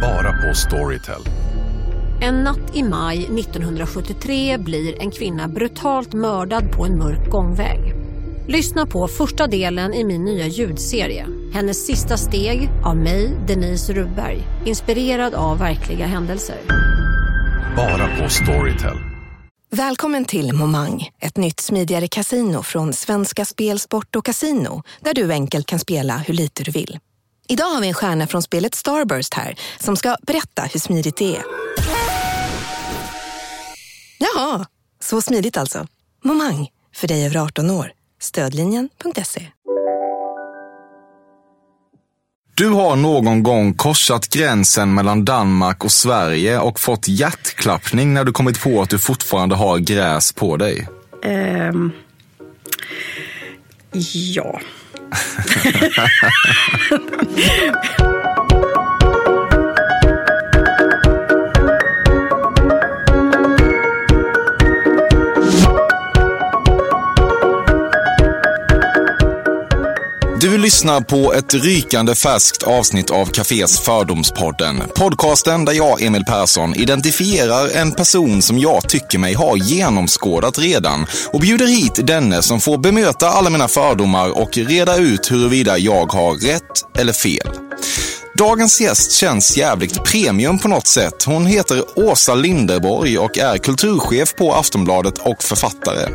Bara på Storytel. En natt i maj 1973 blir en kvinna brutalt mördad på en mörk gångväg. Lyssna på första delen i min nya ljudserie. Hennes sista steg av mig, Denise Rubberg. Inspirerad av verkliga händelser. Bara på Storytel. Välkommen till Momang, ett nytt smidigare casino från Svenska Spel, Sport och Casino där du enkelt kan spela hur lite du vill. Idag har vi en stjärna från spelet Starburst här som ska berätta hur smidigt det är. Jaha, så smidigt alltså. Momang, för dig över 18 år. Stödlinjen.se. Du har någon gång korsat gränsen mellan Danmark och Sverige och fått hjärtklappning när du kommit på att du fortfarande har gräs på dig. Ehm, ja. 哈哈哈哈哈哈！Du lyssnar på ett rykande färskt avsnitt av Cafés Fördomspodden. Podcasten där jag, Emil Persson, identifierar en person som jag tycker mig ha genomskådat redan och bjuder hit denne som får bemöta alla mina fördomar och reda ut huruvida jag har rätt eller fel. Dagens gäst känns jävligt premium på något sätt. Hon heter Åsa Linderborg och är kulturchef på Aftonbladet och författare.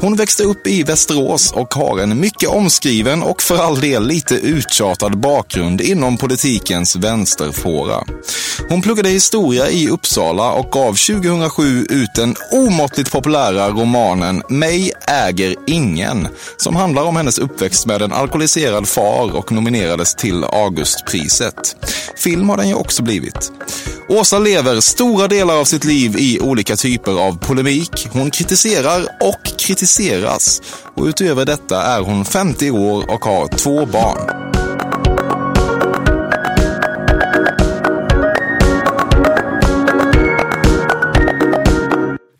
Hon växte upp i Västerås och har en mycket omskriven och för all del lite uttjatad bakgrund inom politikens vänsterfåra. Hon pluggade historia i Uppsala och gav 2007 ut den omåttligt populära romanen Mig äger ingen, som handlar om hennes uppväxt med en alkoholiserad far och nominerades till Augustpriset. Film har den ju också blivit. Åsa lever stora delar av sitt liv i olika typer av polemik. Hon kritiserar och kritiseras. Och utöver detta är hon 50 år och har två barn.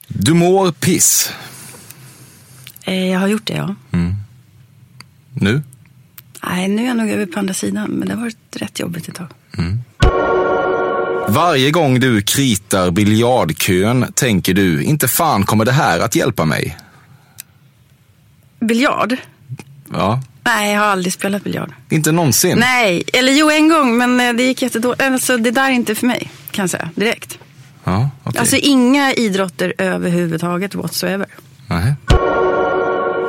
Du mår piss. Eh, jag har gjort det, ja. Nu? Nej, nu är jag nog över på andra sidan, men det har varit rätt jobbigt ett tag. Varje gång du kritar biljardkön tänker du, inte fan kommer det här att hjälpa mig. Biljard? Ja, Nej, jag har aldrig spelat biljard. inte någonsin. Nej, eller jo, en gång, men eh, det gick jättedåligt. Alltså, det där är inte för mig, kan jag säga, direkt. Ja, okej. Alltså inga idrotter överhuvudtaget whatsoever. Nej.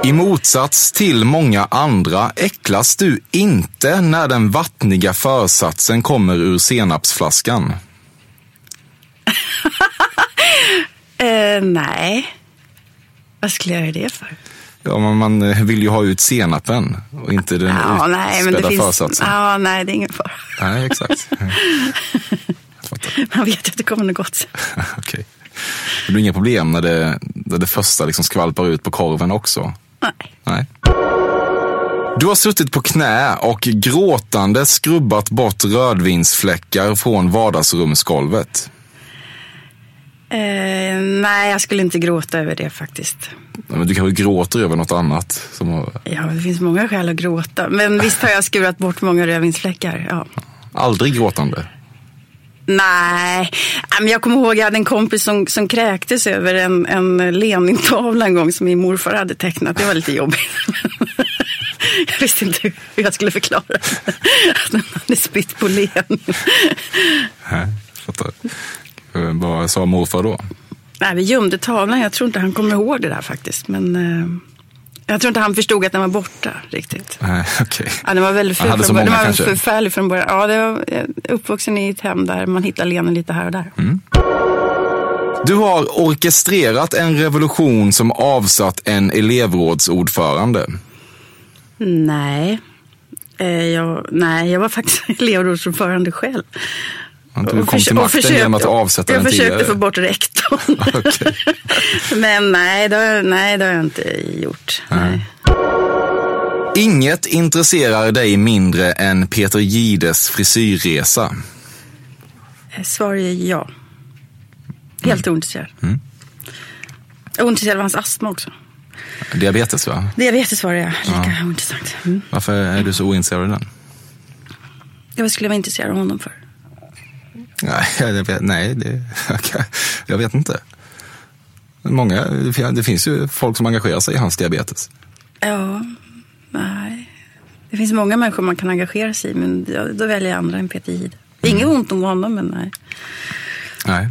I motsats till många andra äcklas du inte när den vattniga försatsen kommer ur senapsflaskan. Eh, nej. Vad skulle jag göra det för? Ja, men man eh, vill ju ha ut senapen och inte den Ja, nej, men det finns... försatsen. Ja, nej, det är ingen fara. Nej, exakt. Man vet att det kommer något gott. Okej. Det blir inga problem när det, när det första liksom skvalpar ut på korven också? Nej. Du har suttit på knä och gråtande skrubbat bort rödvinsfläckar från vardagsrumsgolvet. Eh, nej, jag skulle inte gråta över det faktiskt. Men du kanske gråter över något annat? Som har Ja, det finns många skäl att gråta. Men visst har jag skurat bort många rödvinsfläckar. Ja. aldrig gråtande? Nej, men jag kommer ihåg jag hade en kompis som, som kräktes över en, en Lenin-tavla en gång som min morfar hade tecknat. Det var lite jobbigt. jag visste inte hur jag skulle förklara att han hade spytt på Lenin. Nej, fattar. Vad sa morfar då? Nej, vi gömde tavlan. Jag tror inte han kommer ihåg det där faktiskt. Men eh, jag tror inte han förstod att den var borta riktigt. Nej, okej. Ja, den var väldigt ful från början. Den var kanske? förfärlig från början. Ja, det var eh, uppvuxen i ett hem där man hittar Lenin lite här och där. Mm. Du har orkestrerat en revolution som avsatt en elevrådsordförande. Nej. Eh, jag, nej, jag var faktiskt elevrådsordförande själv. Du kom Och till makten försökte- genom att avsätta Jag den försökte tidigare. få bort rektorn. Men nej det, har, nej, det har jag inte gjort. Nej. Inget intresserar dig mindre än Peter Gides frisyrresa. Eh, Svar är ja. Helt Mm. ointresserad. Ointresserad av hans astma också. Diabetes va? Diabetes var det lika ointressant. Mm. Varför är du så ointresserad av den? Ja, vad skulle jag vara intresserad av honom för? Nej, jag vet, nej det, jag vet inte. Många, det finns ju folk som engagerar sig i hans diabetes. Ja, nej. Det finns många människor man kan engagera sig i, men då väljer jag andra än Peter Jihde. Inget mm. ont om honom, men nej. Nej.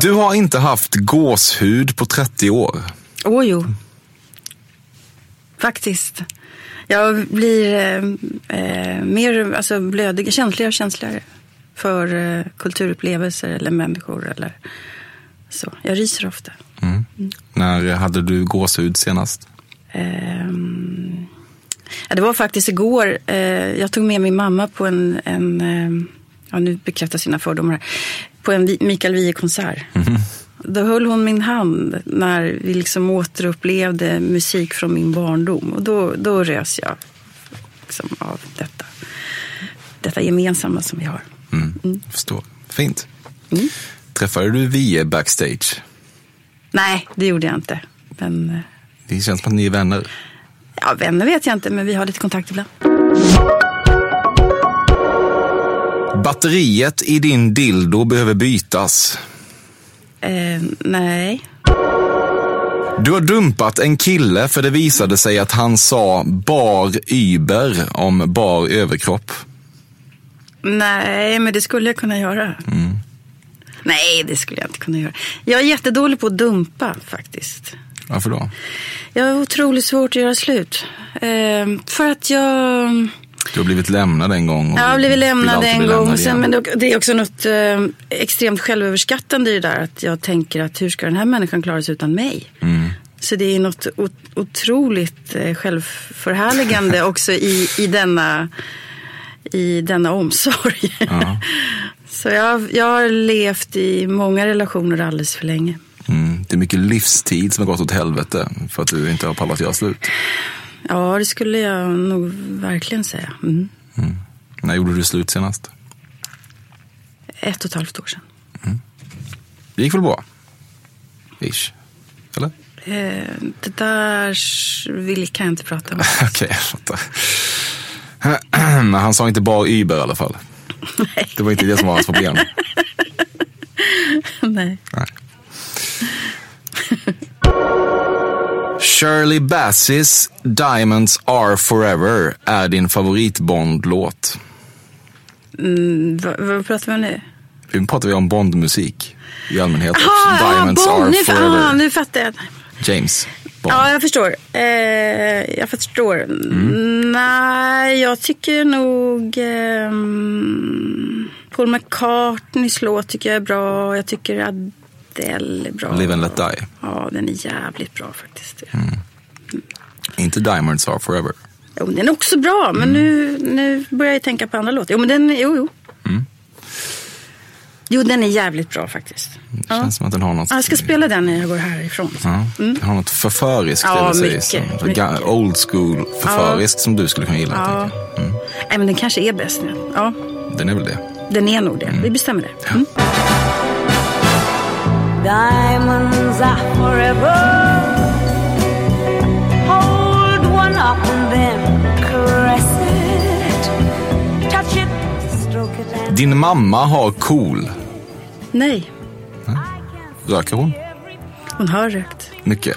Du har inte haft gåshud på 30 år. Åh, oh, jo. Faktiskt. Jag blir eh, eh, mer alltså, blödig, känsligare och känsligare för eh, kulturupplevelser eller människor. Eller så. Jag ryser ofta. Mm. Mm. När hade du gåshud senast? Um, ja, det var faktiskt igår. Uh, jag tog med min mamma på en, en uh, ja, nu bekräftar sina fördomar här, på en Mikael Wiehe-konsert. Mm. Då höll hon min hand när vi liksom återupplevde musik från min barndom. Och då, då rös jag liksom av detta, detta gemensamma som vi har. Mm. Mm. Förstår. Fint. Mm. Träffade du Wiehe backstage? Nej, det gjorde jag inte. Men... Eh, det känns som att ni är vänner. Ja, vänner vet jag inte, men vi har lite kontakt ibland. Batteriet i din dildo behöver bytas. Eh, nej. Du har dumpat en kille för det visade sig att han sa bar Uber om bar överkropp. Nej, men det skulle jag kunna göra. Mm. Nej, det skulle jag inte kunna göra. Jag är jättedålig på att dumpa faktiskt. Varför då? Jag har otroligt svårt att göra slut. Eh, för att jag... Du har blivit lämnad en gång. jag har blivit lämnad en gång. Sen, men det är också något eh, extremt självöverskattande i det där. Att jag tänker att hur ska den här människan klara sig utan mig? Mm. Så det är något otroligt eh, självförhärligande också i, i, denna, i denna omsorg. Ja. Så jag, jag har levt i många relationer alldeles för länge. Mm. Det är mycket livstid som har gått åt helvete för att du inte har pallat göra slut. Ja, det skulle jag nog verkligen säga. Mm. Mm. När gjorde du slut senast? Ett och ett halvt år sedan. Mm. Det gick väl bra? Ish. Eller? Eh, det där vill, kan jag inte prata om. Okej, okay, jag fattar. Han sa inte bara Uber i alla fall. Nej. Det var inte det som var hans problem. Nej. Nej. Shirley Bassey's Diamonds Are Forever är din favorit Bond-låt. Mm, vad, vad pratar vi om nu? Nu pratar vi om Bond-musik i allmänhet. Aha, Diamonds Bond, Are nu, Forever. Aha, nu fattar jag. James. Bond. Ja, jag förstår. Eh, jag förstår. Mm. Nej, jag tycker nog... Eh, Paul McCartneys låt tycker jag är bra. Jag tycker Adele är bra. Live and Let Die. Ja, den är jävligt bra faktiskt. Mm. Mm. Inte Diamonds Are Forever. Jo, den är också bra, men nu, nu börjar jag tänka på andra låtar. Jo, men den, jo, jo. Jo, den är jävligt bra faktiskt. Det känns ja. som att den har något... Jag ska spela den när jag går härifrån. Ja. Mm. Den har något förföriskt ja, mycket, säga. mycket. Old school förföriskt ja. som du skulle kunna gilla. Ja. Mm. Nej, men den kanske är bäst nu. Ja. Den är väl det. Den är nog det. Mm. Vi bestämmer det. Mm. Diamonds are forever Hold one up and then Din mamma har cool. Nej. Röker hon? Hon har rökt. Mycket?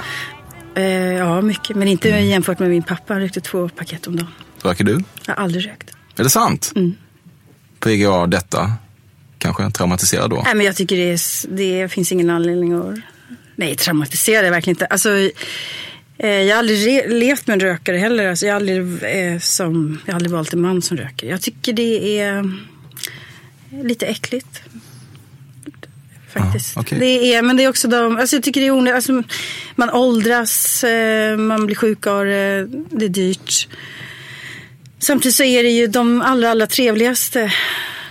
Eh, ja, mycket. Men inte mm. jämfört med min pappa. Han rökte två paket om dagen. Röker du? Jag har aldrig rökt. Är det sant? Mm. PGA detta? Kanske traumatiserad då? Nej, men jag tycker det, är, det finns ingen anledning att... Nej, traumatiserad är verkligen inte. Alltså, eh, jag har aldrig levt med en rökare heller. Alltså, jag, har aldrig, eh, som, jag har aldrig valt en man som röker. Jag tycker det är lite äckligt. Faktiskt. Ah, okay. det är, men det är också de, alltså jag tycker det är onödigt. Alltså, man åldras, eh, man blir sjuk av det, det är dyrt. Samtidigt så är det ju de allra, allra trevligaste,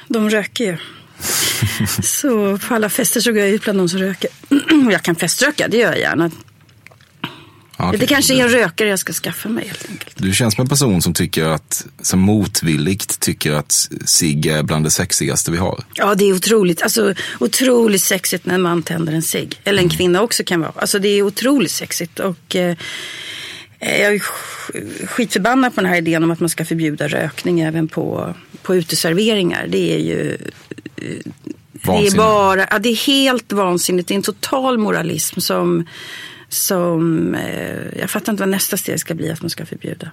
de röker ju. så på alla fester så går jag ut bland de som röker. jag kan feströka, det gör jag gärna. Okay. Det kanske är en rökare jag ska skaffa mig helt enkelt. Du känns som en person som tycker att, som motvilligt tycker att cigg är bland det sexigaste vi har. Ja, det är otroligt. Alltså otroligt sexigt när en man tänder en cigg. Eller en mm. kvinna också kan vara. Alltså det är otroligt sexigt. Och eh, jag är skitförbannad på den här idén om att man ska förbjuda rökning även på på uteserveringar. Det är ju det är bara, ja, det är helt vansinnigt. Det är en total moralism som, som eh, jag fattar inte vad nästa steg ska bli att man ska förbjuda.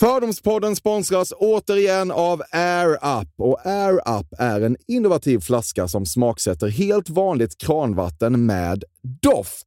Fördomspodden sponsras återigen av Air Up. Och Air Up är en innovativ flaska som smaksätter helt vanligt kranvatten med doft.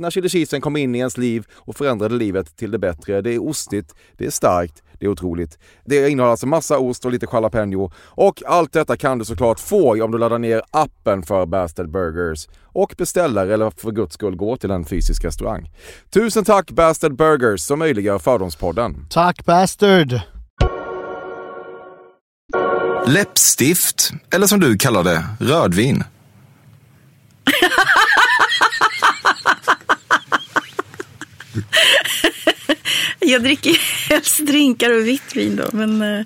när chili cheesen kom in i ens liv och förändrade livet till det bättre. Det är ostigt, det är starkt, det är otroligt. Det innehåller alltså massa ost och lite jalapeno och allt detta kan du såklart få om du laddar ner appen för Bastard Burgers och beställer eller för guds skull gå till en fysisk restaurang. Tusen tack Bastard Burgers som möjliggör Fördomspodden. Tack Bastard! Läppstift, eller som du kallar det, rödvin. Jag dricker helst drinkar och vitt vin då. Men, eh,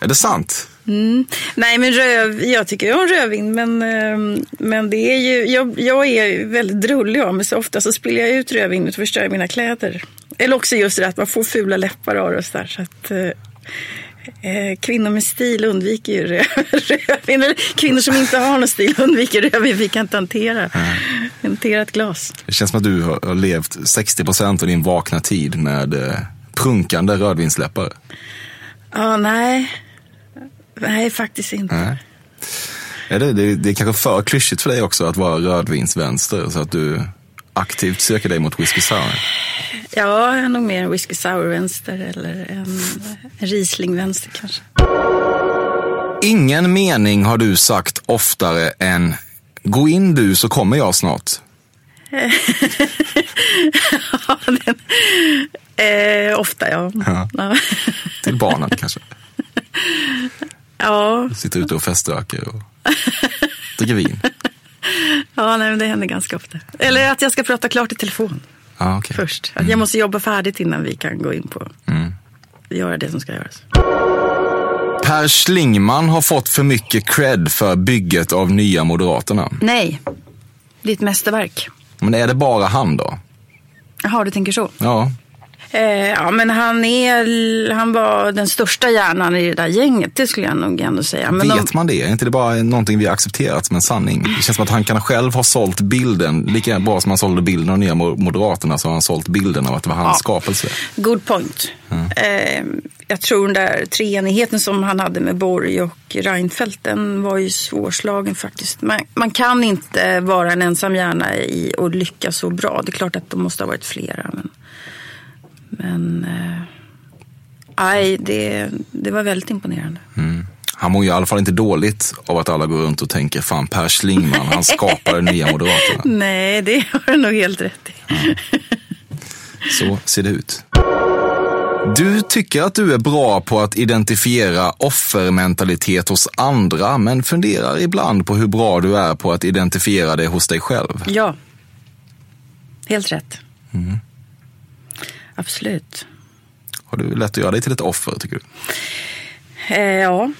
Är det sant? nej, men röv, jag tycker om rödvin. Men, eh, men det är ju, jag, jag är väldigt drullig av mig. Så ofta så spiller jag ut rödvinet och förstör mina kläder. Eller också just det att man får fula läppar av det och så där. Så att, Eh, kvinnor med stil undviker ju rödvin. Kvinnor som inte har någon stil undviker rödvin. Vi kan inte hantera, hantera ett glas. Det känns som att du har levt 60% av din vakna tid med eh, prunkande rödvinsläppar. Ja, nej. Nej, faktiskt inte. Nej. Är det, det, det är kanske för klyschigt för dig också att vara rödvinsvänster så att du aktivt söker dig mot whisky sour. Ja, jag är nog mer en whisky sour-vänster eller en, en Riesling-vänster kanske. Ingen mening har du sagt oftare än gå in du så kommer jag snart. Ja, den, eh, ofta, ja. Ja. Ja. Till barnen kanske. Ja, Sitter ute och feströker och dricker vin. ja nej, men det händer ganska ofta. Eller att jag ska prata klart i telefon Ja, okej. först. Att jag måste jobba färdigt innan vi kan gå in på göra det som ska göras. Per Schlingman har fått för mycket cred för bygget av Nya Moderaterna. Nej, det är ett mästerverk. Men är det bara han då? Jaha, du tänker så. Ja, Eh, ja, men han, är, han var den största hjärnan i det där gänget, det skulle jag nog ändå säga. Men vet de, man det? Är inte det bara någonting vi har accepterat som en sanning? Det känns som att han kan själv ha sålt bilden, lika bra som han sålde bilden av Nya Moderaterna så har han sålt bilden av att det var hans Ja. skapelse. Good point. Eh, jag tror den där treenigheten som han hade med Borg och Reinfeldt, den var ju svårslagen faktiskt. Man, man kan inte vara en ensam hjärna i och lyckas så bra. Det är klart att de måste ha varit flera. Men, men eh, aj, det, det var väldigt imponerande. Han mår ju i alla fall inte dåligt av att alla går runt och tänker fan Per Schlingman, han skapade Nya Moderaterna. Nej, det har du nog helt rätt i. Så ser det ut. Du tycker att du är bra på att identifiera offermentalitet hos andra, men funderar ibland på hur bra du är på att identifiera det hos dig själv. Ja, helt rätt. Absolut. Har du lätt att göra dig till ett offer, tycker du? Eh, ja.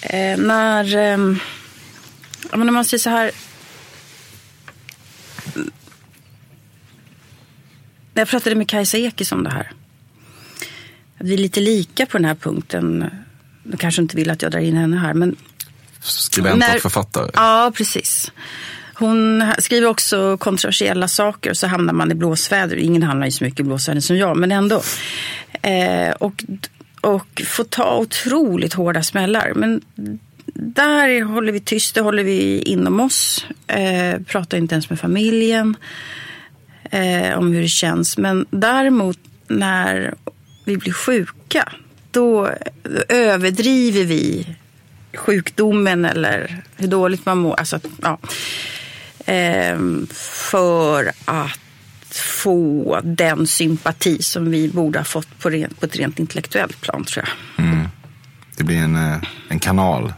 Eh, när, men när man säger så här. När jag pratade med Kajsa Ekis om det här. Att vi är lite lika på den här punkten. Du kanske inte vill att jag drar in henne här. Men Skribent När- och författare. Ja, precis. Hon skriver också kontroversiella saker och så hamnar man i blåsväder. Ingen hamnar ju så mycket i blåsväder som jag, men ändå. Eh, och, och får ta otroligt hårda smällar. Men där håller vi tyst, det håller vi inom oss. Eh, pratar inte ens med familjen eh, om hur det känns. Men däremot när vi blir sjuka, då överdriver vi sjukdomen eller hur dåligt man mår. Alltså, ja. Ehm, för att få den sympati som vi borde ha fått på, rent, på ett rent intellektuellt plan tror jag. Det blir en, eh, en kanal.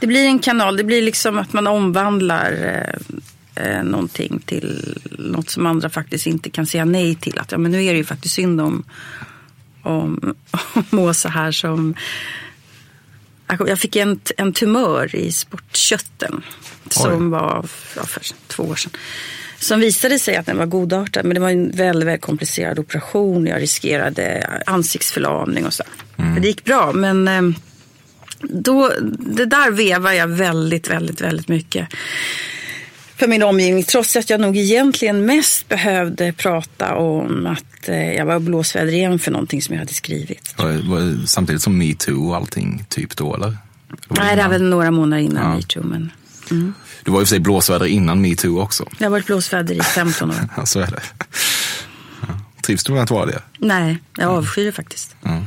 Det blir en kanal, det blir liksom att man omvandlar eh, eh, någonting till något som andra faktiskt inte kan säga nej till. Att ja, men nu är det ju faktiskt synd om, om, om Åsa här som... Jag fick en, en tumör i sportkötten som var ja, för två år sedan. Som visade sig att den var godartad. Men det var en väldigt, väldigt komplicerad operation. Jag riskerade ansiktsförlamning och så. Det gick bra men eh, då, det där vevar jag väldigt, väldigt, väldigt mycket för min omgivning. Trots att jag nog egentligen mest behövde prata om att eh, jag var blåsväder igen för någonting som jag hade skrivit. Samtidigt som metoo och allting, typ då eller? Nej, det var väl några månader innan Ja. metoo. Men Du var ju för sig blåsväder innan metoo också. jag har varit blåsväder i 15 år. Ja, så är det. Ja. Trivs du med att vara det? Nej, jag avskyr det faktiskt. Ja.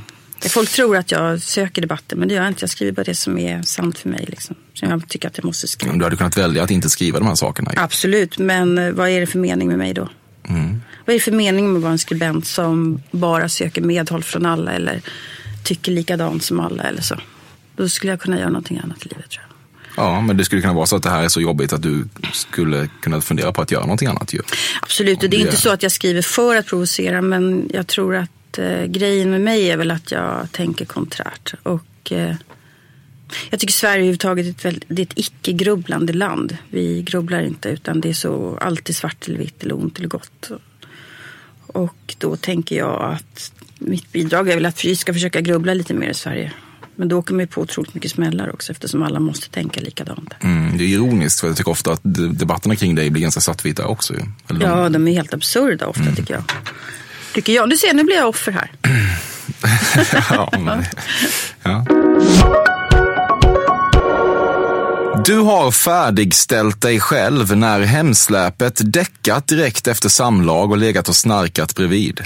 Folk tror att jag söker debatter, men det gör jag inte. Jag skriver bara det som är sant för mig. Liksom. Som jag tycker att jag måste skriva. Om du hade kunnat välja att inte skriva de här sakerna. Absolut, men eh, vad är det för mening med mig då? Vad är det för mening med att vara en skribent som bara söker medhåll från alla eller tycker likadant som alla eller så? Då skulle jag kunna göra någonting annat i livet tror jag. Ja, men det skulle kunna vara så att det här är så jobbigt att du skulle kunna fundera på att göra någonting annat ju. Absolut, och det är inte så att jag skriver för att provocera men jag tror att eh, grejen med mig är väl att jag tänker konträrt. Och eh, jag tycker Sverige överhuvudtaget är ett, väldigt, det är ett icke-grubblande land. Vi grubblar inte utan det är så alltid svart eller vitt eller ont eller gott. Och då tänker jag att mitt bidrag är väl att vi ska försöka grubbla lite mer i Sverige. Men då åker man ju på otroligt mycket smällar också eftersom alla måste tänka likadant. Mm, det är ironiskt för jag tycker ofta att de- debatterna kring dig blir ganska svartvita också. Eller Ja, de är helt absurda ofta tycker jag. Tycker jag. Du ser, nu blir jag offer här. ja, men, ja. Du har färdigställt dig själv när hemsläpet däckat direkt efter samlag och legat och snarkat bredvid.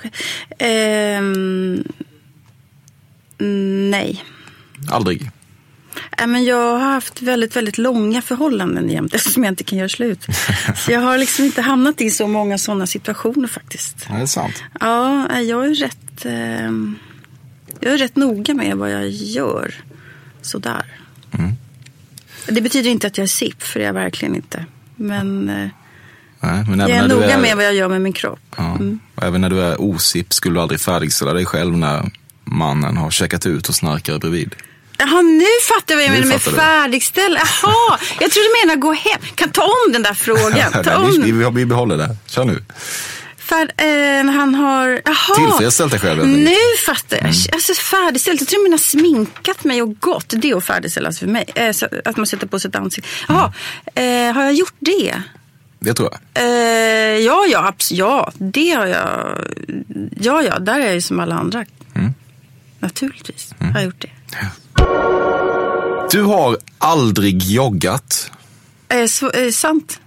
Själv. Ehm, nej. Aldrig. Äh, men jag har haft väldigt, väldigt långa förhållanden jämt eftersom jag inte kan göra slut. Så jag har liksom inte hamnat i så många sådana situationer faktiskt. Ja, det är sant. Ja, äh, jag är rätt, ehm, jag är rätt noga med vad jag gör. Sådär. Det betyder inte att jag är SIP, för det är jag verkligen inte. Men eh, Nej, men jag är noga är, med vad jag gör med min kropp. ja, och även när du är osip skulle du aldrig färdigställa dig själv när mannen har checkat ut och snarkar bredvid. Jaha, nu fattar jag vad jag menar med fattar du. färdigställ. Jaha, jag trodde du menade gå hem. Kan ta om den där frågan. Ta om vi, vi, vi behåller det. Kör nu. Fär, eh, han har... Jaha. Tillfredsställt dig själv. Nu fattar jag. Alltså färdigställt. Jag tror du menar sminkat mig och gått. Det är att färdigställas för mig. Eh, så, att man sätter på sig ett ansikte. Jaha, eh, har jag gjort det? Det tror jag. Eh, ja, ja, abs- ja, det har jag. Ja, ja, där är jag ju som alla andra. Naturligtvis har jag gjort det. Du har aldrig joggat. Eh, så, eh, sant.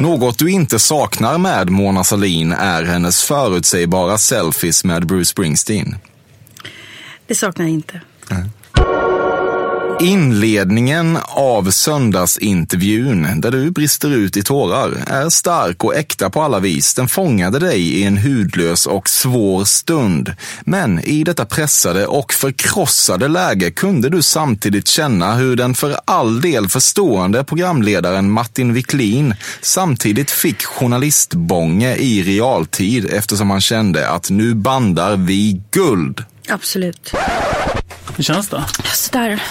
Något du inte saknar med Mona Sahlin är hennes förutsägbara selfies med Bruce Springsteen. Det saknar jag inte. Inledningen av söndagsintervjun, där du brister ut i tårar, är stark och äkta på alla vis. Den fångade dig i en hudlös och svår stund. Men i detta pressade och förkrossade läge kunde du samtidigt känna hur den för all del förstående programledaren Martin Wiklin samtidigt fick journalistbånge i realtid eftersom han kände att nu bandar vi guld. Absolut. Hur känns det? Sådär.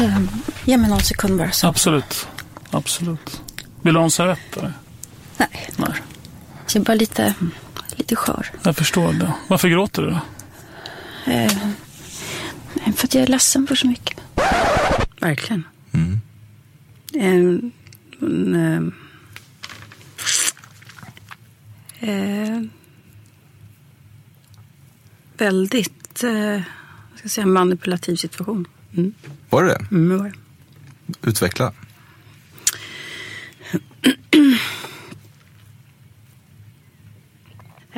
Um, ge mig någon sekund bara. Så. Absolut. Absolut. Vill du ha en servett? eller? Nej, Nej. jag är bara lite, lite skör. Jag förstår det. Varför gråter du då? Eh, för att jag är ledsen för så mycket. Verkligen. En, en, eh, eh, väldigt eh, vad ska säga, manipulativ situation. Mm. Var det det? Mm, var det. Utveckla.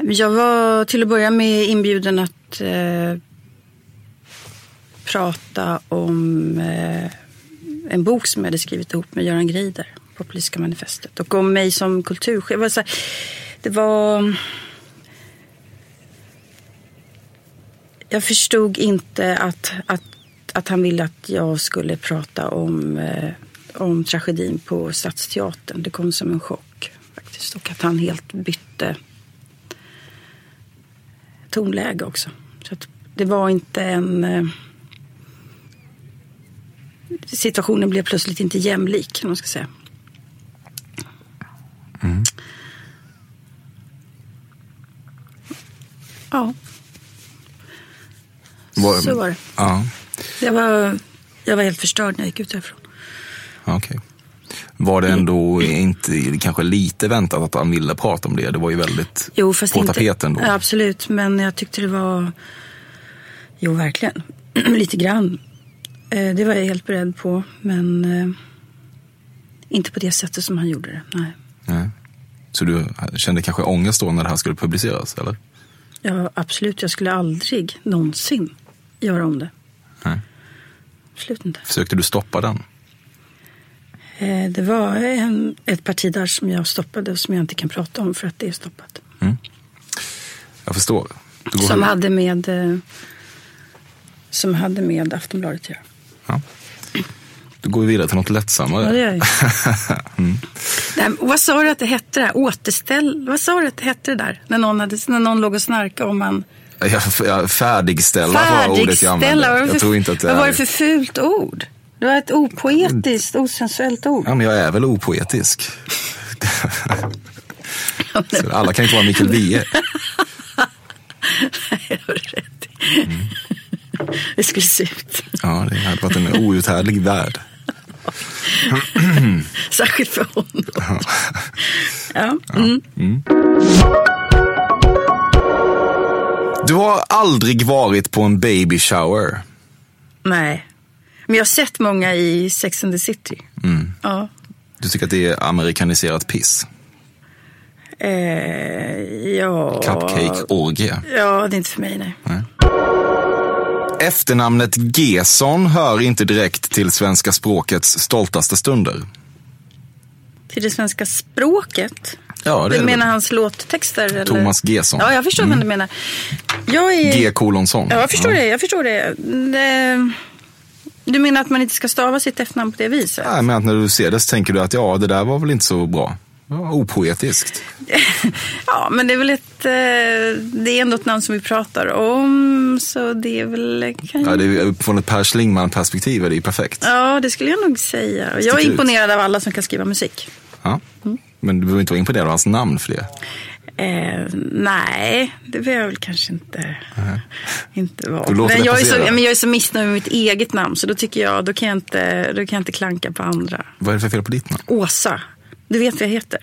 Jag var till att börja med inbjuden att eh, prata om eh, en bok som jag hade skrivit ihop med Göran Greider, Populistiska manifestet. Och om mig som kulturchef. Det var, så här, det var... Jag förstod inte att, att, att han ville att jag skulle prata om, eh, om tragedin på Stadsteatern. Det kom som en chock faktiskt. Och att han helt bytte tonläge också. Så det var inte en... eh, situationen blev plötsligt inte jämlik, om man ska säga. Ja, Var, så var det. Ja, Jag var, jag var helt förstörd när jag gick ut därifrån. okej. Var det ändå inte kanske lite väntat att han ville prata om det? Det var ju väldigt Jo, fast på inte, tapeten då. Absolut, men jag tyckte det var... Jo, verkligen. Lite grann. Eh, Det var jag helt beredd på, men eh, inte på det sättet som han gjorde det. Nej. Nej. Så du kände kanske ångest då när det här skulle publiceras, eller? Ja, absolut. Jag skulle aldrig någonsin göra om det. Nej. Absolut inte. Försökte du stoppa den? Eh, Det var en, ett parti där som jag stoppade och som jag inte kan prata om för att det är stoppat. Jag förstår. Som hade med, eh, som hade med Aftonbladet att göra. ja. Du går vidare till något lättsammare. Ja, det gör jag. Nej, och vad sa du att det hette? Det? Återställ? Vad sa du att det hette det där? När någon, hade, när någon låg och snarkade och man... Jag, jag, färdigställa var ordet jag använde. Var det Jag tror inte att det Vad var är... det för fult ord? Det var ett opoetiskt, osensuellt ord. Ja, men jag är väl opoetisk. Så alla kan inte vara Mikael Wiehe. Det har du rätt. Mm. Det skulle se ut. Ja, det hade varit en outhärdlig värld. Särskilt för honom. Ja. Mm. Du har aldrig varit på en baby shower. Nej. Men jag har sett många i Sex and the City. Mm. Ja. Du tycker att det är amerikaniserat piss? Eh, ja. Cupcake-orgie. Ja, det är inte för mig, nej. Efternamnet Gesson hör inte direkt till svenska språkets stoltaste stunder. Till det svenska språket. Ja, det du menar det. hans låttexter? Eller? Thomas Gesson. Ja, jag förstår vad du menar. Jag är... G. Kolonsson. Ja, jag förstår det. Jag förstår det. det. Du menar att man inte ska stava sitt efternamn på det viset? Nej, men att när du ser det så tänker du att ja, det där var väl inte så bra. Ja, opoetiskt. Ja, men det är väl ett... eh, Det är ändå ett namn som vi pratar om, så det är väl... Kan... Ja, det är, från ett Per Schlingmann-perspektiv är det ju perfekt. Ja, det skulle jag nog säga. Jag är Sticker ut. imponerad av alla som kan skriva musik. Ja. Men du behöver inte vara imponerad av hans namn för det. Eh, nej, det behöver jag väl kanske inte, inte vara. Men jag, är så, men jag är så missnöjd med mitt eget namn så då tycker jag, då kan jag inte, då kan jag inte klanka på andra. Vad är det för fel på ditt namn? Åsa, du vet vad jag heter?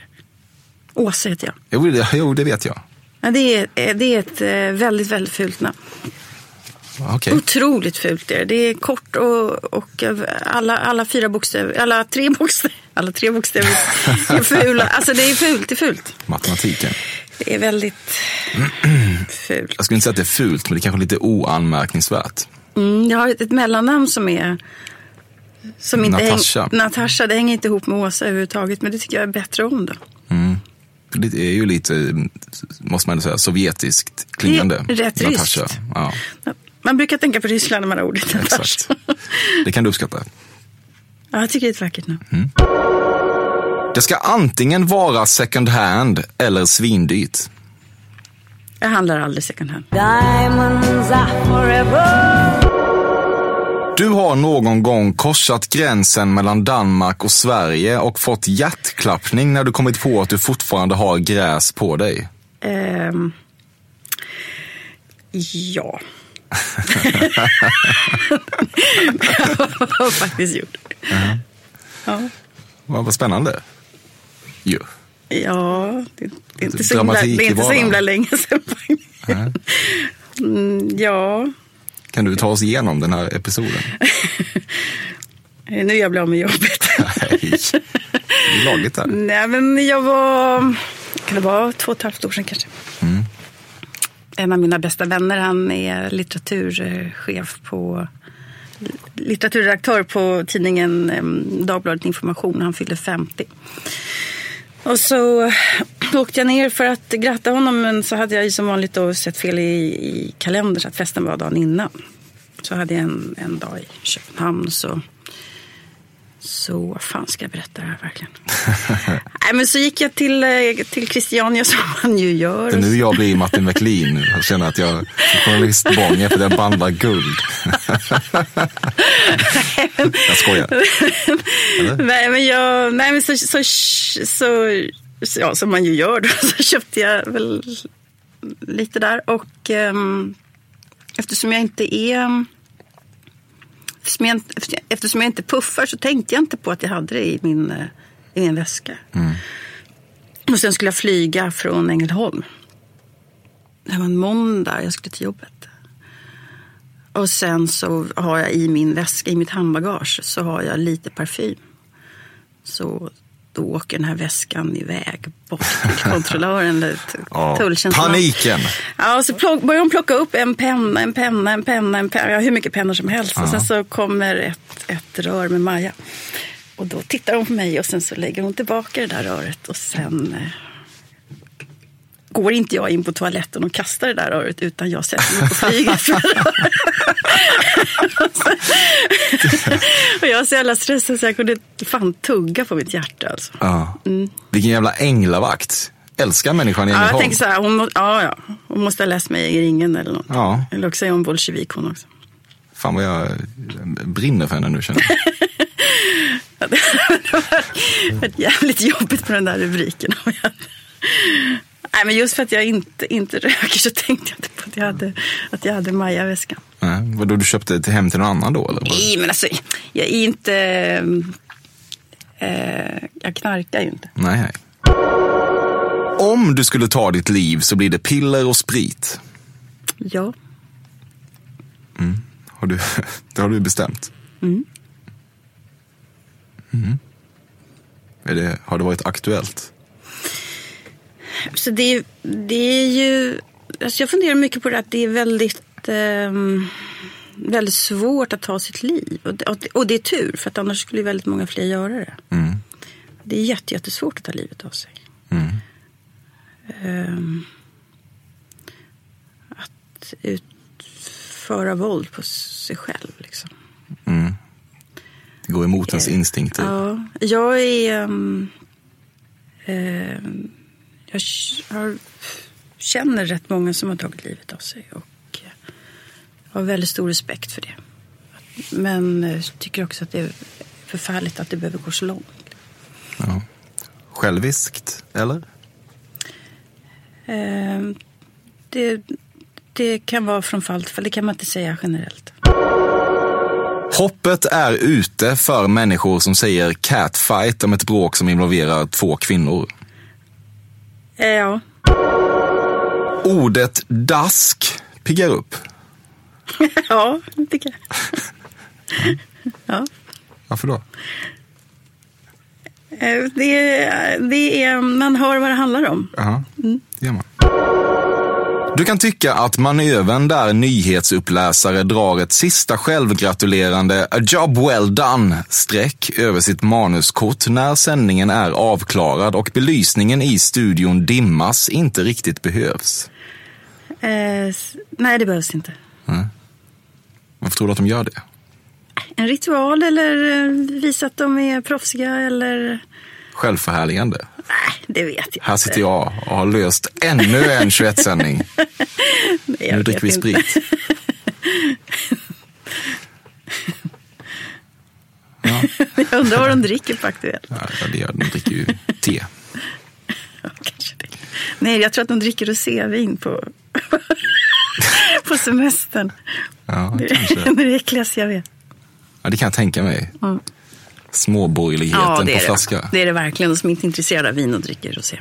Åsa heter jag. Jo, det, jo, det vet jag. Ja, det, är, det är ett eh, väldigt, väldigt fult namn. Okej. Otroligt fult är det. Det är kort och, och alla, alla fyra bokstäver, alla tre bokstäver, alla tre bokstäver är fula. Alltså det är fult, det är fult. Matematiken. Det är väldigt fult. Jag skulle inte säga att det är fult, men det är kanske lite oanmärkningsvärt. Mm, jag har ett, mellannamn som är... Som inte Natasha. Häng, Natasha. Det hänger inte ihop med Åsa överhuvudtaget. Men det tycker jag är bättre om då. Det är ju lite, måste man säga, sovjetiskt klingande. Det är rätt Natasha. Ja, Man brukar tänka på Ryssland när man har ordet exakt. Det kan du uppskatta. Ja, jag tycker det är ett vackert namn. Det ska antingen vara second hand eller svindyrt. Jag handlar aldrig second hand. Diamonds are forever. Du har någon gång korsat gränsen mellan Danmark och Sverige och fått hjärtklappning när du kommit på att du fortfarande har gräs på dig. Ehm, ja. Jag har faktiskt gjort det. Ja. Vad vad spännande. Jo. Ja, det, det är inte så himla, det är inte så himla länge sedan. Mm, ja, Kan du ta oss igenom den här episoden? nu jag blir av med jobbet. Nej, det är lagligt där. Nej, men jag var, kan det vara två och ett halvt år sedan kanske. En av mina bästa vänner, han är litteraturchef på litteraturredaktör på tidningen Dagbladet Information. Han fyllde 50. Och så åkte jag ner för att gratta honom men så hade jag ju som vanligt då sett fel i, i kalendern så att festen var dagen innan. Så hade jag en, en dag i Köpenhamn så, så vad fan ska jag berätta det här verkligen? Nej, men så gick jag till, eh, till Christiania som man ju gör. Det är nu jag blir Martin McLean. Jag känner att jag journalistbånge för jag bandar guld. jag skojar. nej, men jag, nej, men så, så, så, så, ja, som man ju gör då, så köpte jag väl lite där. Och um, eftersom jag inte är eftersom jag, eftersom jag inte puffar så tänkte jag inte på att jag hade det i min, eh, i min väska. Mm. Och sen skulle jag flyga från Ängelholm. Det var en måndag, jag skulle till jobbet. Och sen så har jag i min väska, i mitt handbagage, så har jag lite parfym. Så då åker den här väskan iväg bort till kontrollören eller Ja, tulltjänstemannen. paniken. Ja, och så plock, börjar hon plocka upp en penna, en penna, en penna, en penna. Ja, hur mycket pennor som helst. Och sen så kommer ett, ett rör med Maja. Och då tittar hon på mig och sen så lägger hon tillbaka det där röret. Och sen eh, går inte jag in på toaletten och kastar det där röret utan jag sätter mig på flyget. och jag var så jävla stressad så jag kunde fan tugga på mitt hjärta. Alltså. Ja. Vilken jävla änglavakt. Älskar människan i Ja, jag Ängelholm. tänker så här, hon, må, ja, ja, hon måste ha läst mig i ringen eller något. Ja. Eller också är hon bolsjevik hon också. Fan vad jag brinner för henne nu känner jag. det varit jävligt jobbigt på den där rubriken. Nej, men just för att jag inte, inte röker så tänkte jag inte på att jag hade, att jag hade Maja-väskan. Nej, vadå, du köpte till hem till någon annan då? Eller? Nej, men alltså, jag är inte... Eh, jag knarkar ju inte. Nej, nej. Om du skulle ta ditt liv så blir det piller och sprit. Ja. Har du, det har du bestämt? Mm. Mm. Det, har det varit aktuellt? Så det, är- det är ju... Alltså jag funderar mycket på det att det är väldigt, ehm, väldigt svårt att ta sitt liv. Och det, och det- är tur, för att annars skulle väldigt många fler göra det. Mm. Det är jätte, jättesvårt att ta livet av sig. Mm. Ehm, att utföra våld på sig själv. Liksom. Mm. Det går emot ens instinkter. Ja, jag är... ehm, ehm, jag har, känner rätt många som har tagit livet av sig och eh, har väldigt stor respekt för det. Men eh, tycker också att det är förfärligt att det behöver gå så långt. Ja. Själviskt, eller? Ehm, det, det kan vara från fall till fall, det kan man inte säga generellt. Hoppet är ute för människor som säger catfight om ett bråk som involverar två kvinnor. Eh, Ja, Ordet dask piggar upp. ja det tycker jag. Ja. Varför då? Eh, Det, är- det är, man hör vad det handlar om. Jaha, det gör man. Du kan tycka att manövern där nyhetsuppläsare drar ett sista självgratulerande “a job well done”-streck över sitt manuskort när sändningen är avklarad och belysningen i studion dimmas inte riktigt behövs. Eh, nej, det behövs inte. Varför tror du att de gör det? En ritual eller eh, visa att de är proffsiga eller... Självförhärligande. Nej, det vet jag Här sitter jag och har löst ännu en 21-sändning. Nej, jag Nu dricker vi sprit. jag undrar vad de dricker Aktuellt. Ja, det gör, de dricker ju te. Ja, kanske det. Nej, jag tror att de dricker rosévin på, på semestern. Ja, Det kanske. är det äckligaste jag vet. Ja, det kan jag tänka mig. Mm. Småborgerligheten Ja, på flaska. det. det är det verkligen. De som inte är intresserade av vin och dricker rosé.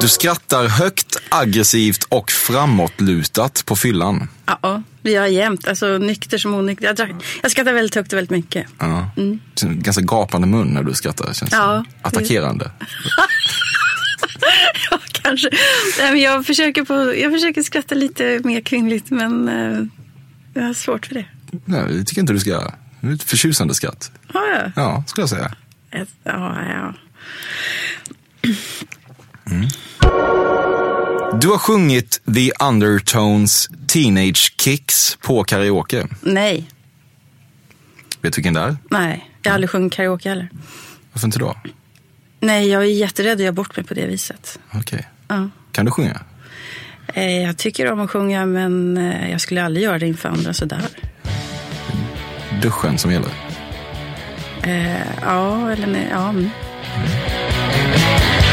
Du skrattar högt, aggressivt och framåtlutat på fyllan. Ja, det gör jag jämt. Alltså nykter som onykter. Jag, drack, jag skrattar väldigt högt och väldigt mycket. Ja. Ganska gapande mun när du skrattar, känns. Mm. Ja. Attackerande. Ja, kanske. Nej, men jag, försöker på, jag försöker skratta lite mer kvinnligt, men eh, jag har svårt för det. Nej, det tycker jag inte du ska göra. Det är ett förtjusande skratt. Har jag? Ja, skulle jag säga. Ett, ja, ja. Du har sjungit The Undertones Teenage Kicks på karaoke. Nej. Vet du vilken det är? Nej, jag har aldrig sjungit karaoke heller. Varför inte då? Nej, jag är jätterädd att göra bort mig på det viset. Okej. Ja. Kan du sjunga? Eh, Jag tycker om att sjunga, men eh, jag skulle aldrig göra det inför andra sådär. Duschen som gäller. Eh, Ja, eller nej, ja. mm.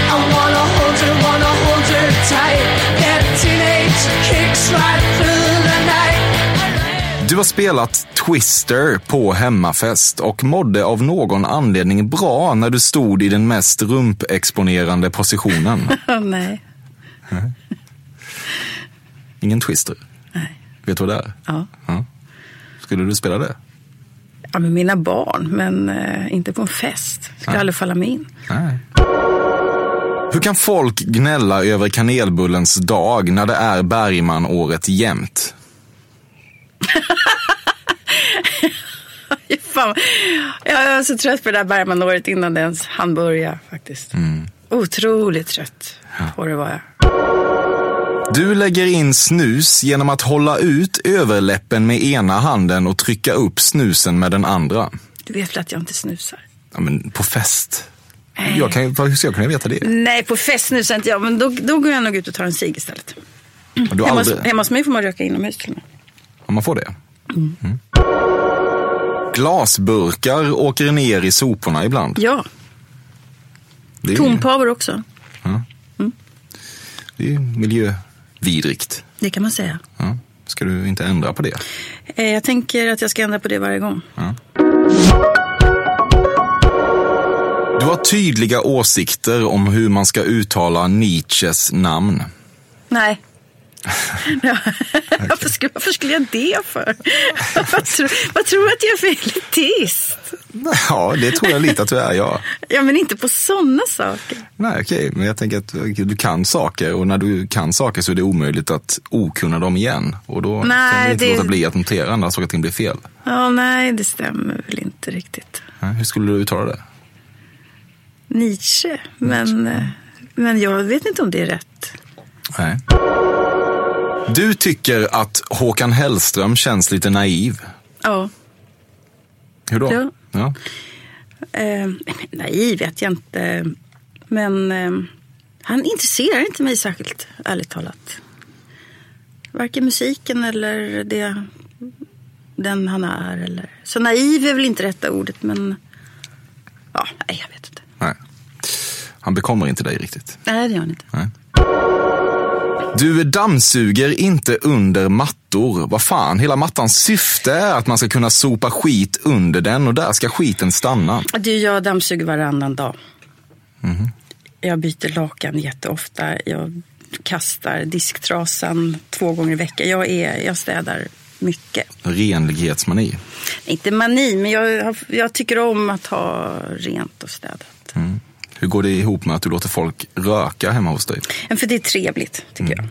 I wanna hold you, wanna hold you tight. That teenage kicks right through the night. Du har spelat Twister på hemmafest och mådde av någon anledning bra när du stod i den mest rumpexponerande positionen. nej. Ingen Twister. Nej. Vet du vad det är? Ja. Ja. Skulle du spela det? Ja, med mina barn, men eh, inte på en fest. Skulle aldrig falla mig in. Nej. Hur kan folk gnälla över kanelbullens dag när det är Bergman-året jämt? Fan. Jag var så trött på det där Bergman-året innan det ens hann börja faktiskt. Otroligt trött på det var jag. Du lägger in snus genom att hålla ut överläppen med ena handen och trycka upp snusen med den andra. Du vet väl att jag inte snusar? Ja, men på fest. Jag kan, hur ska jag kunna veta det? Nej, på fest snusar inte jag, men då, då går jag nog ut och tar en cigg istället. Har du Hemma, aldrig... hemma hos mig får man röka inomhus till och. Om man får det? Mm. Glasburkar åker ner i soporna ibland. Ja, Det är, tompavor också. det är ju miljövidrigt. Det kan man säga. Ja. Ska du inte ändra på det? Eh, Jag tänker att jag ska ändra på det varje gång. Du har tydliga åsikter om hur man ska uttala Nietzsches namn. Nej. Ja. varför, skulle, varför skulle jag det för? vad, tror, tror du att jag är för elitist? Ja, det tror jag lite att du är, ja. Ja, men inte på sådana saker. Nej, okej, men jag tänker att du kan saker och när du kan saker så är det omöjligt att okunna dem igen. Och då kan Nej, du inte det- låta bli att notera när saker och ting blir fel. Ja, nej, det stämmer väl inte riktigt. Hur skulle du uttala det? Nietzsche, men, eh, men jag vet inte om det är rätt. Nej. Du tycker att Håkan Hellström känns lite naiv. Ja. Hur då? Ja. Ja. Eh, nej, vet jag inte. Men eh, han intresserar inte mig särskilt, ärligt talat. Varken musiken eller det, den han är. Eller. Så naiv är väl inte rätta ordet, men ja, nej, jag vet inte. Nej. Han bekommer inte dig riktigt. Nej, det gör han inte. Nej. Du dammsuger inte under mattor. Vad fan, hela mattans syfte är att man ska kunna sopa skit under den och där ska skiten stanna. Du, jag dammsuger varannan dag. Jag byter lakan jätteofta. Jag kastar disktrasan två gånger i veckan. Jag, är, jag städar mycket. Renlighetsmani. Inte mani, men jag, jag tycker om att ha rent och städat. Hur går det ihop med att du låter folk röka hemma hos dig? Men för det är trevligt, tycker jag.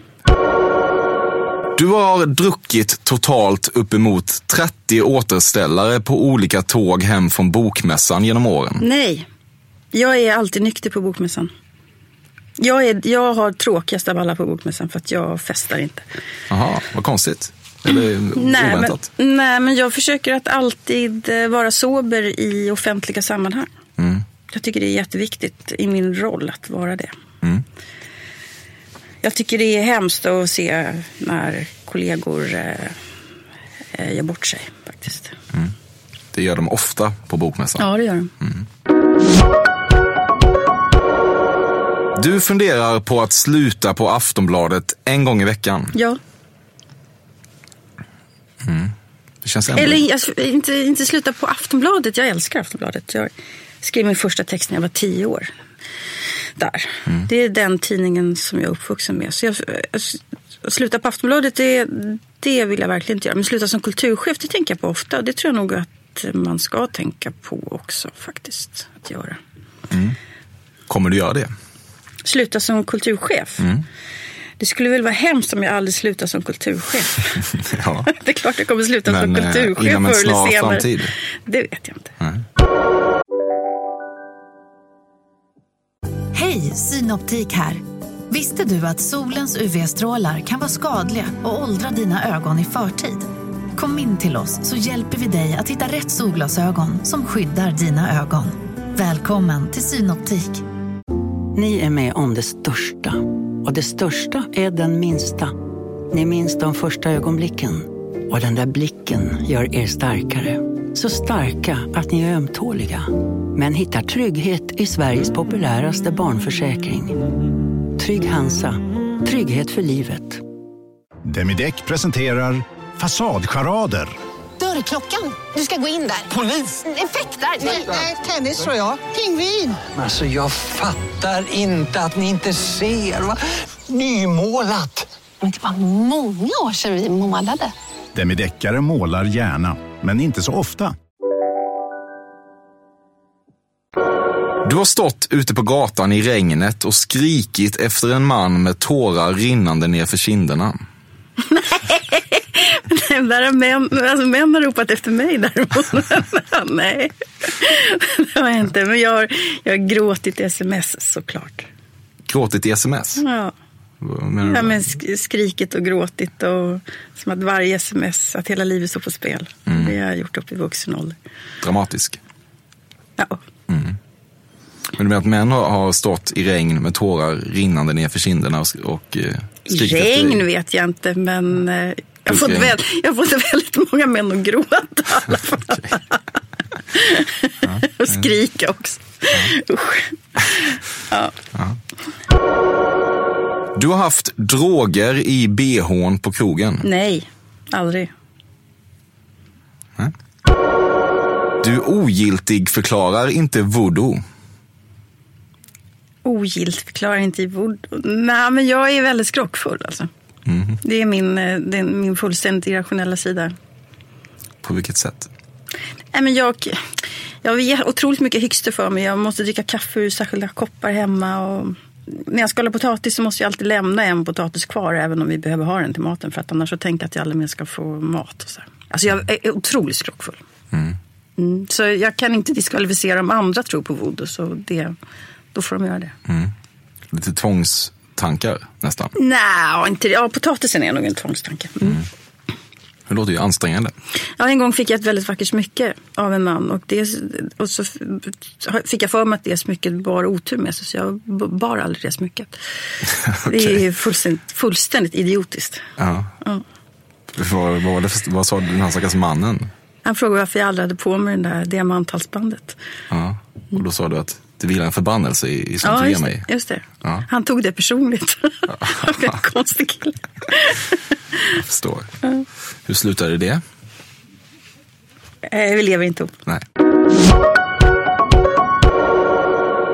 Du har druckit totalt uppemot 30 återställare på olika tåg hem från bokmässan genom åren. Nej, jag är alltid nykter på bokmässan. Jag, är, jag har tråkigast av alla på bokmässan för att jag festar inte. Jaha, vad konstigt. Eller Nej men, oväntat. nej, men jag försöker att alltid eh, vara sober i offentliga sammanhang. Jag tycker det är jätteviktigt i min roll att vara det. Jag tycker det är hemskt att se när kollegor eh, eh, gör bort sig faktiskt. Det gör de ofta på bokmässan. Ja, det gör de. Du funderar på att sluta på Aftonbladet en gång i veckan. Ja. Det känns ändå... Eller inte, inte sluta på Aftonbladet. Jag älskar Aftonbladet. Jag skrev min första text när jag var tio år. Där. Det är den tidningen som jag är uppvuxen med. Så jag, jag, sluta på Aftonbladet, det, det vill jag verkligen inte göra. Men sluta som kulturchef, det tänker jag på ofta. Och det tror jag nog att man ska tänka på också faktiskt. Att göra. Kommer du göra det? Sluta som kulturchef. Det skulle väl vara hemskt om jag aldrig slutar som kulturchef. ja. Det är klart jag kommer sluta som Men, eh, kulturchef förr eller senare. framtid? Det vet jag inte. Synoptik här. Visste du att solens UV-strålar kan vara skadliga och åldra dina ögon i förtid? Kom in till oss så hjälper vi dig att hitta rätt solglasögon som skyddar dina ögon. Välkommen till Synoptik. Ni är med om det största. Och det största är den minsta. Ni minns de första ögonblicken. Och den där blicken gör er starkare. Så starka att ni är ömtåliga. Men hittar trygghet i Sveriges populäraste barnförsäkring. Trygg Hansa. Trygghet för livet. Demideck presenterar Fasadcharader. Dörrklockan. Du ska gå in där. Polis? Effektar? Nej, tennis tror jag. Pingvin. Alltså jag fattar inte att ni inte ser. Va? Nymålat. Men det var många år sedan vi målade. Demideckare målar gärna, men inte så ofta. Du har stått ute på gatan i regnet och skrikit efter en man med tårar rinnande nerför kinderna. Nej, där har män, alltså män har ropat efter mig däremot. Nej, det har jag inte. Men jag har, jag har gråtit i sms såklart. Gråtit i sms? Ja. Ja, men sk- skrikit och gråtit och som att varje sms, att hela livet står på spel. Mm. Det har jag gjort upp i vuxen ålder. Dramatisk? Ja. Mm. Men du menar att män har, stått i regn med tårar rinnande nerför kinderna och, och eh, skrikit efter Regn dig? vet jag inte, men eh, jag, har fått väl, jag har fått väldigt många män att gråta i alla fall. och skrika också. Usch. Ja. Du har haft droger i bhn på krogen. Nej, aldrig. Du ogiltig förklarar inte voodoo. Ogiltigförklarar inte i voodoo. Nej, men jag är väldigt skrockfull alltså. Mhm. Det är min, eh, det är min fullständigt irrationella sida. På vilket sätt? Nej, men jag, jag ger otroligt mycket hyxter för mig. Jag måste dricka kaffe ur särskilda koppar hemma. Och när jag skalar potatis så måste jag alltid lämna en potatis kvar även om vi behöver ha den till maten. För att annars så tänker jag att jag aldrig mer ska få mat. Och så. Alltså jag är otroligt skrockfull. Mm. Mm. Så jag kan inte diskvalificera om andra tror på voodoo. Så det, då får de göra det. Mm. Lite tvångstankar nästan. Nej, inte. Ja, potatisen är nog en tvångstanke. Det låter ju ansträngande. Ja, en gång fick jag ett väldigt vackert smycke av en man. Och, det, och så fick jag för mig att det smycket bar otur med sig. Så jag bar aldrig det smycket. Det är fullständigt, fullständigt idiotiskt. Ja. Ja. Vad, vad, det vad sa den här stackars mannen? Han frågade varför jag aldrig hade på mig den där diamanthalsbandet. Ja. Och då sa du att det vilar en förbannelse i, i sånt du ger just mig. det, just det. Ja. Han tog det personligt. Blev en konstig kille. Jag förstår. Hur slutade det? Eh, Vi lever inte ihop. Nej.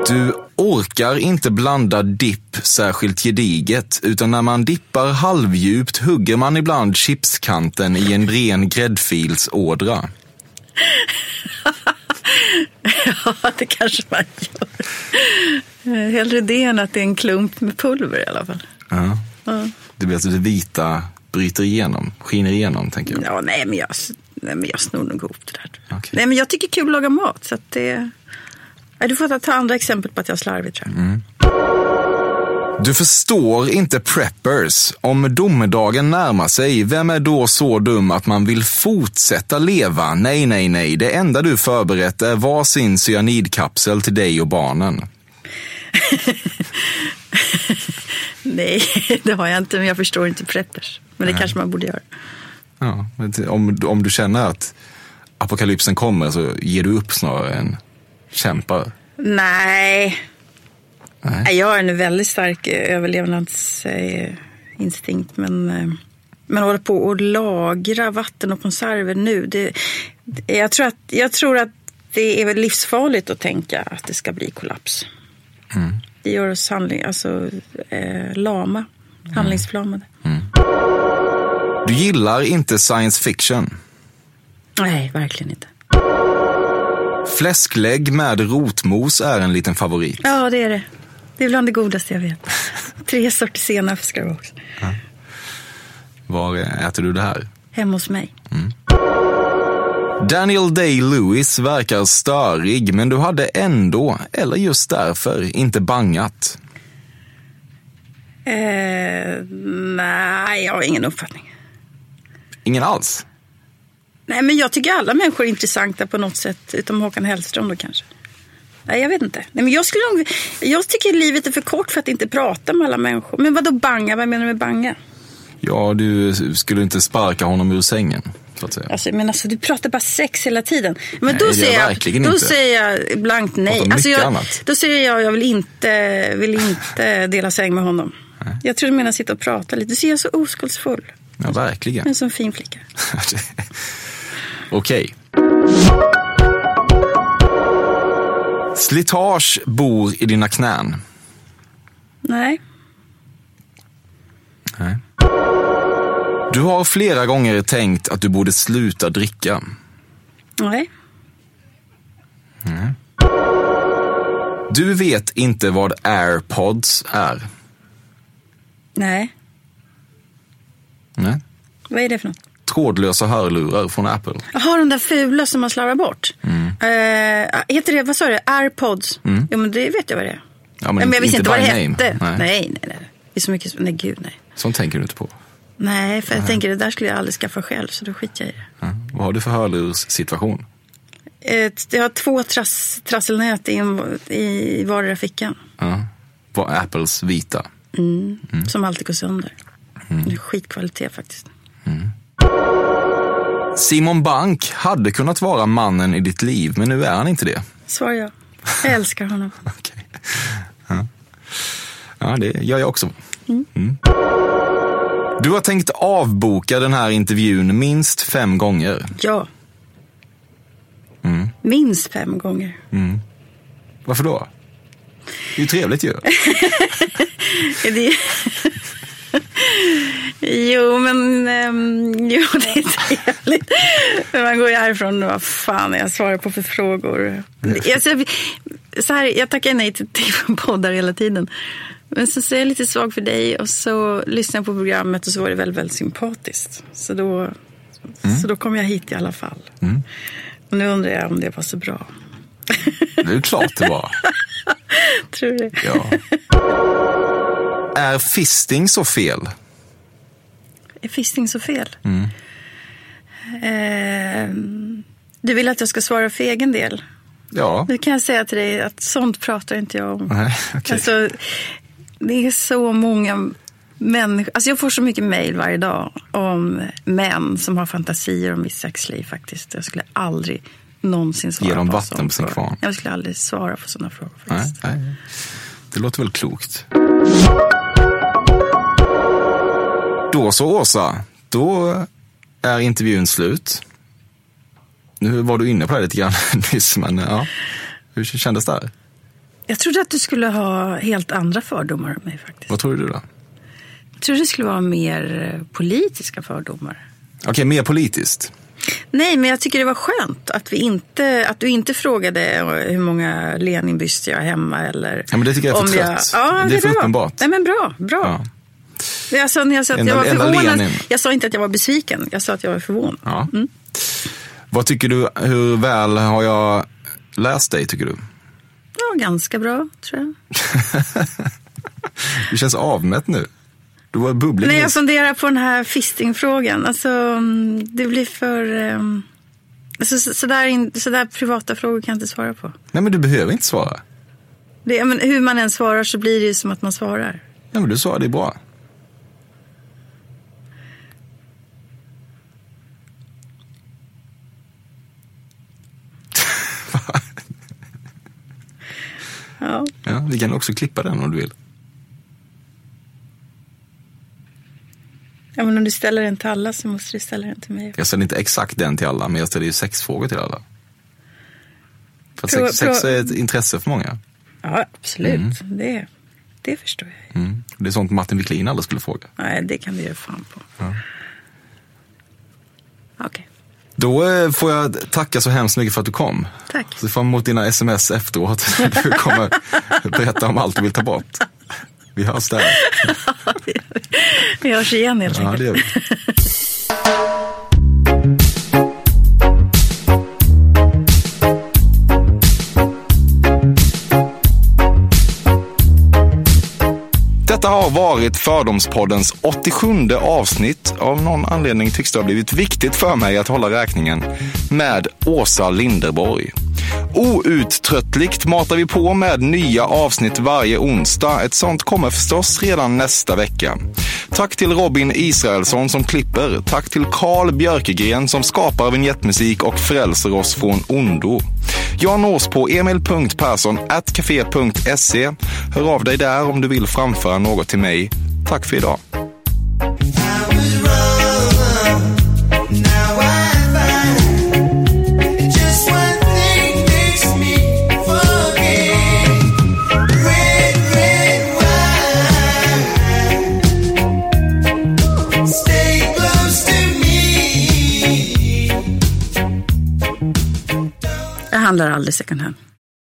Du orkar inte blanda dipp särskilt gediget, utan när man dippar halvdjupt hugger man ibland chipskanten i en ren gräddfilsådra. Ja, det kanske man gör. Eh, Hellre det än att det är en klump med pulver i alla fall. Ja. Ja. Det blir att det vita bryter igenom, skiner igenom, tänker jag. Ja, nej, men jag, nej, men jag snor nog ihop det där. Nej, men jag tycker kul att laga mat. Så att det, du får ta andra exempel på att jag är slarvig tror jag. Mm. Du förstår inte preppers. Om domedagen närmar sig, vem är då så dum att man vill fortsätta leva? Nej, nej, nej. Det enda du förberett är varsin cyanidkapsel till dig och barnen. Nej, det har jag inte, men jag förstår inte preppers. Men det Nej. kanske man borde göra. Ja, om, om du känner att apokalypsen kommer så ger du upp snarare än kämpar. Nej. Nej. Jag har en väldigt stark eh, överlevnadsinstinkt. Men, eh, men hålla på och lagra vatten och konserver nu. Det, jag, tror att, jag tror att det är väl livsfarligt att tänka att det ska bli kollaps. Mm. Det gör oss handling, alltså, eh, lama, handlingsförlamade. Du gillar inte science fiction. Nej, verkligen inte. Fläsklägg med rotmos är en liten favorit. Ja, det är det. Det är bland det godaste jag vet. Tre sorter senap ska det vara också. Var äter du det här? Hemma hos mig. Daniel Day-Lewis verkar störig, men du hade ändå, eller just därför, inte bangat. Eh, nej, jag har ingen uppfattning. Ingen alls. Nej, men jag tycker alla människor är intressanta på något sätt, utom Håkan Hellström då kanske. Nej, jag vet inte. Nej, men jag, skulle jag tycker livet är för kort för att inte prata med alla människor. Men vad då banga? Vad menar du med banga? Ja, du skulle inte sparka honom ur sängen, så att säga. Alltså, men alltså, du pratar bara sex hela tiden. Men Nej, då, säger jag jag, då inte. säger jag blankt nej. Alltså, jag, annat. då säger jag jag vill inte, vill inte dela säng med honom. Jag tror du menar sitta och prata lite. Du ser jag så oskuldsfull. Ja, verkligen. En sån fin flicka. Okej. Slitage bor i dina knän. Nej. Nej. Du har flera gånger tänkt att du borde sluta dricka. Nej. Nej. Du vet inte vad airpods är. Nej. Nej. Vad är det för något? Trådlösa hörlurar från Apple. Jaha, de där fula som man slarvar bort. Mm. Eh, heter det, vad sa du, airpods? Mm. Jo, men det vet jag vad det är. Ja, men, jag visste inte vad det by hette. name. Nej. Nej. nej, nej, Det är så mycket, nej gud nej. Sånt tänker du inte på. Nej, för jag Nej. tänker det där skulle jag aldrig skaffa själv, så då skiter jag i det. Ja. Vad har du för hörlurssituation? Ett, jag har två trass, trasselnät i, i vardera fickan. Ja. Vad Apples vita? Mm. Mm. Som alltid går sönder. Det är skitkvalitet faktiskt. Simon Bank hade kunnat vara mannen i ditt liv, men nu är han inte det. Svar ja. Jag älskar honom. Ja, det gör jag också. Mm. Mm. Du har tänkt avboka den här intervjun minst fem gånger. Ja, Mm. minst fem gånger. Mm. Varför då? Det är ju trevligt ju. Det... jo, men ehm, jo, det är trevligt. Men man går ju härifrån och vad fan jag svarar på för frågor. Alltså, så här, jag tackar nej till, till poddar hela tiden. Men så, så är jag lite svag för dig och så lyssnar jag på programmet och så var det väldigt, väldigt sympatiskt. Så då, så då kom jag hit i alla fall. Mm. Och nu undrar jag om det var så bra. Det är klart det var. Tror du det? Ja. Är fisting så fel? Är fisting så fel? Mm. Ehm, du vill att jag ska svara för egen del? Ja. Nu kan jag säga till dig att sånt pratar inte jag om. Nej, okej. Alltså, det är så många människor. Alltså jag får så mycket mejl varje dag om män som har fantasier om mitt sexliv faktiskt. Jag skulle aldrig någonsin svara Ge dem på vatten på sin kvarn. Jag skulle aldrig svara på sådana frågor. Nej, nej. Det låter väl klokt. Då så Åsa, då är intervjun slut. Nu var du inne på det lite grann nyss, men ja. Hur kändes det? Här? Jag trodde att du skulle ha helt andra fördomar om mig faktiskt. Vad tror du då? Jag trodde det skulle vara mer eh, politiska fördomar. Okej, mer politiskt. Nej, men jag tycker det var skönt att, vi inte, att du inte frågade hur många Leninbyster jag har hemma. Eller Ja, men det tycker jag är för trött. Ja, Det är för uppenbart. Nej, men bra. bra. Ja. Jag sa, jag sa att Enda- jag var förvånad. Jag sa inte att jag var besviken. Jag sa att jag var förvånad. Ja. Vad tycker du, hur väl har jag läst dig tycker du? Ja, ganska bra, tror jag. Du känns avmätt nu. Du var bubblig. Nej, jag funderar på den här fistingfrågan. Alltså, mm, det blir för... Um, alltså, så, så, där in, så där privata frågor kan jag inte svara på. Nej, men du behöver inte svara. Det, men hur man än svarar så blir det ju som att man svarar. Nej, men du är bra. Ja. Ja, vi kan också klippa den om du vill. Ja, men om du ställer den till alla så måste du ställa den till mig. Jag ställer inte exakt den till alla, men jag ställer ju sex frågor till alla. För Prova- sex, sex prova- är ett intresse för många. Ja, absolut. Mm. Det, det förstår jag. Mm. Det är sånt Martin Wiklin aldrig skulle fråga. Nej, det kan du göra fan på. Ja. Okej. Då eh, får jag tacka så hemskt mycket för att du kom. Tack. Så fram emot dina sms efteråt. Du kommer berätta om allt du vill ta bort. Vi hörs där. Vi hörs igen helt Ja, enkelt. det gör vi. Detta har varit varit Fördomspoddens 87 avsnitt. Av någon anledning tycks det ha blivit viktigt för mig att hålla räkningen med Åsa Linderborg. Outtröttligt matar vi på med nya avsnitt varje onsdag. Ett sånt kommer förstås redan nästa vecka. Tack till Robin Israelsson som klipper. Tack till Karl Björkegren som skapar vignettmusik och frälser oss från ondo. Jag nås på emil.perssonatcafe.se. Hör av dig där om du vill framföra något till mig. Tack för idag. Handlar aldrig second hand.